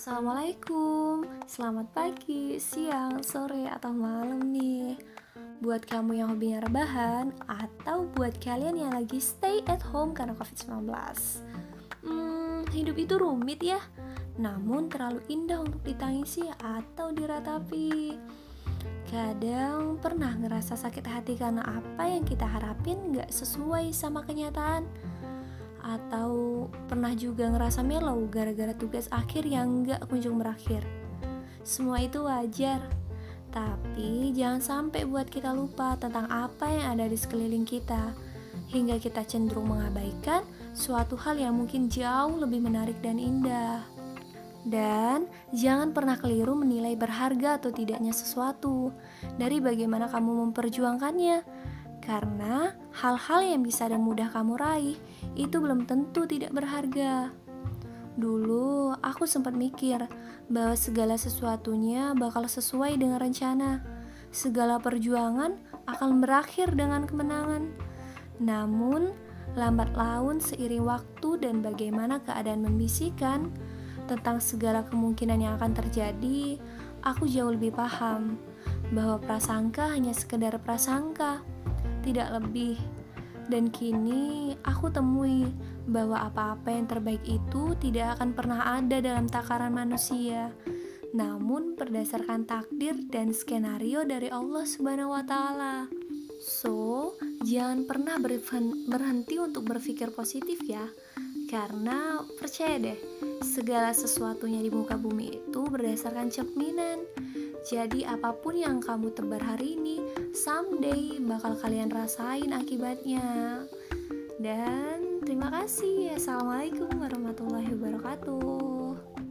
Assalamualaikum, selamat pagi, siang, sore, atau malam nih. Buat kamu yang hobinya rebahan Atau buat kalian yang lagi stay at home karena COVID-19 Hmm, hidup itu rumit ya Namun terlalu indah untuk ditangisi atau diratapi. Kadang pernah ngerasa sakit hati karena apa yang kita harapin gak sesuai sama kenyataan atau pernah juga ngerasa melow gara-gara tugas akhir yang gak kunjung berakhir. Semua itu wajar, tapi jangan sampai buat kita lupa tentang apa yang ada di sekeliling kita, hingga kita cenderung mengabaikan suatu hal yang mungkin jauh lebih menarik dan indah. Dan jangan pernah keliru menilai berharga atau tidaknya sesuatu dari bagaimana kamu memperjuangkannya karena hal-hal yang bisa dan mudah kamu raih itu belum tentu tidak berharga. Dulu aku sempat mikir bahwa segala sesuatunya bakal sesuai dengan rencana. Segala perjuangan akan berakhir dengan kemenangan. Namun, lambat laun seiring waktu dan bagaimana keadaan membisikkan tentang segala kemungkinan yang akan terjadi, aku jauh lebih paham bahwa prasangka hanya sekedar prasangka tidak lebih. Dan kini aku temui bahwa apa-apa yang terbaik itu tidak akan pernah ada dalam takaran manusia, namun berdasarkan takdir dan skenario dari Allah Subhanahu wa taala. So, jangan pernah berhenti untuk berpikir positif ya. Karena percaya deh, segala sesuatunya di muka bumi itu berdasarkan cerminan. Jadi apa pun yang kamu tebar hari ini, someday bakal kalian rasain akibatnya. Dan terima kasih. Assalamualaikum warahmatullahi wabarakatuh.